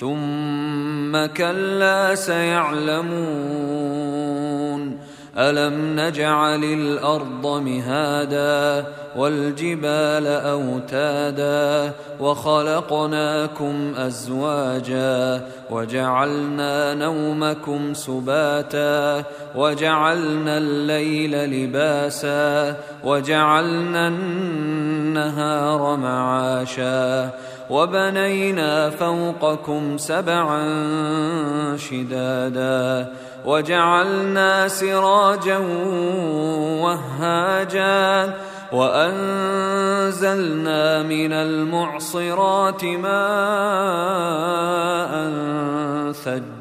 ثم كلا سيعلمون. ألم نجعل الأرض مهادا والجبال أوتادا وخلقناكم أزواجا وجعلنا نومكم سباتا وجعلنا الليل لباسا وجعلنا النهار معاشا وبنينا فوقكم سبعا شدادا وجعلنا سراجا وهاجا وأنزلنا من المعصرات ماء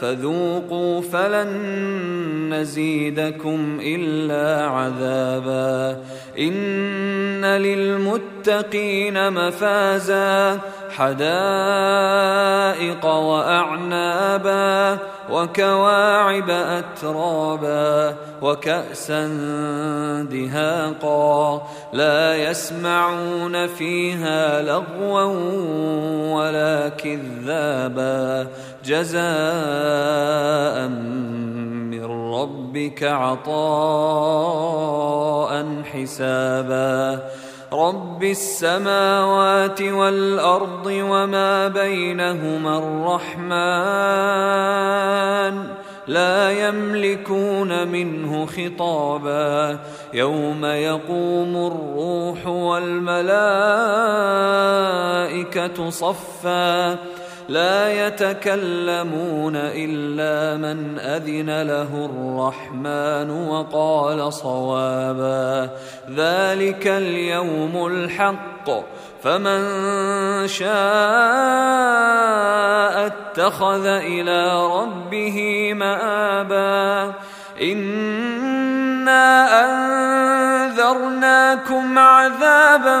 فذوقوا فلن نزيدكم إلا عذابا. إن للمتقين مفازا. حدائق وأعنابا. وكواعب أترابا. وكأسا دهاقا. لا يسمعون فيها لغوا كذابا جزاء من ربك عطاء حسابا رب السماوات والأرض وما بينهما الرحمن لا يملكون منه خطابا. يوم يقوم الروح والملائكة صفا. لا يتكلمون إلا من أذن له الرحمن وقال صوابا. ذلك اليوم الحق. فمن شاء اتخذ إلى ربه مآبا. إنا أنذرناكم عذابا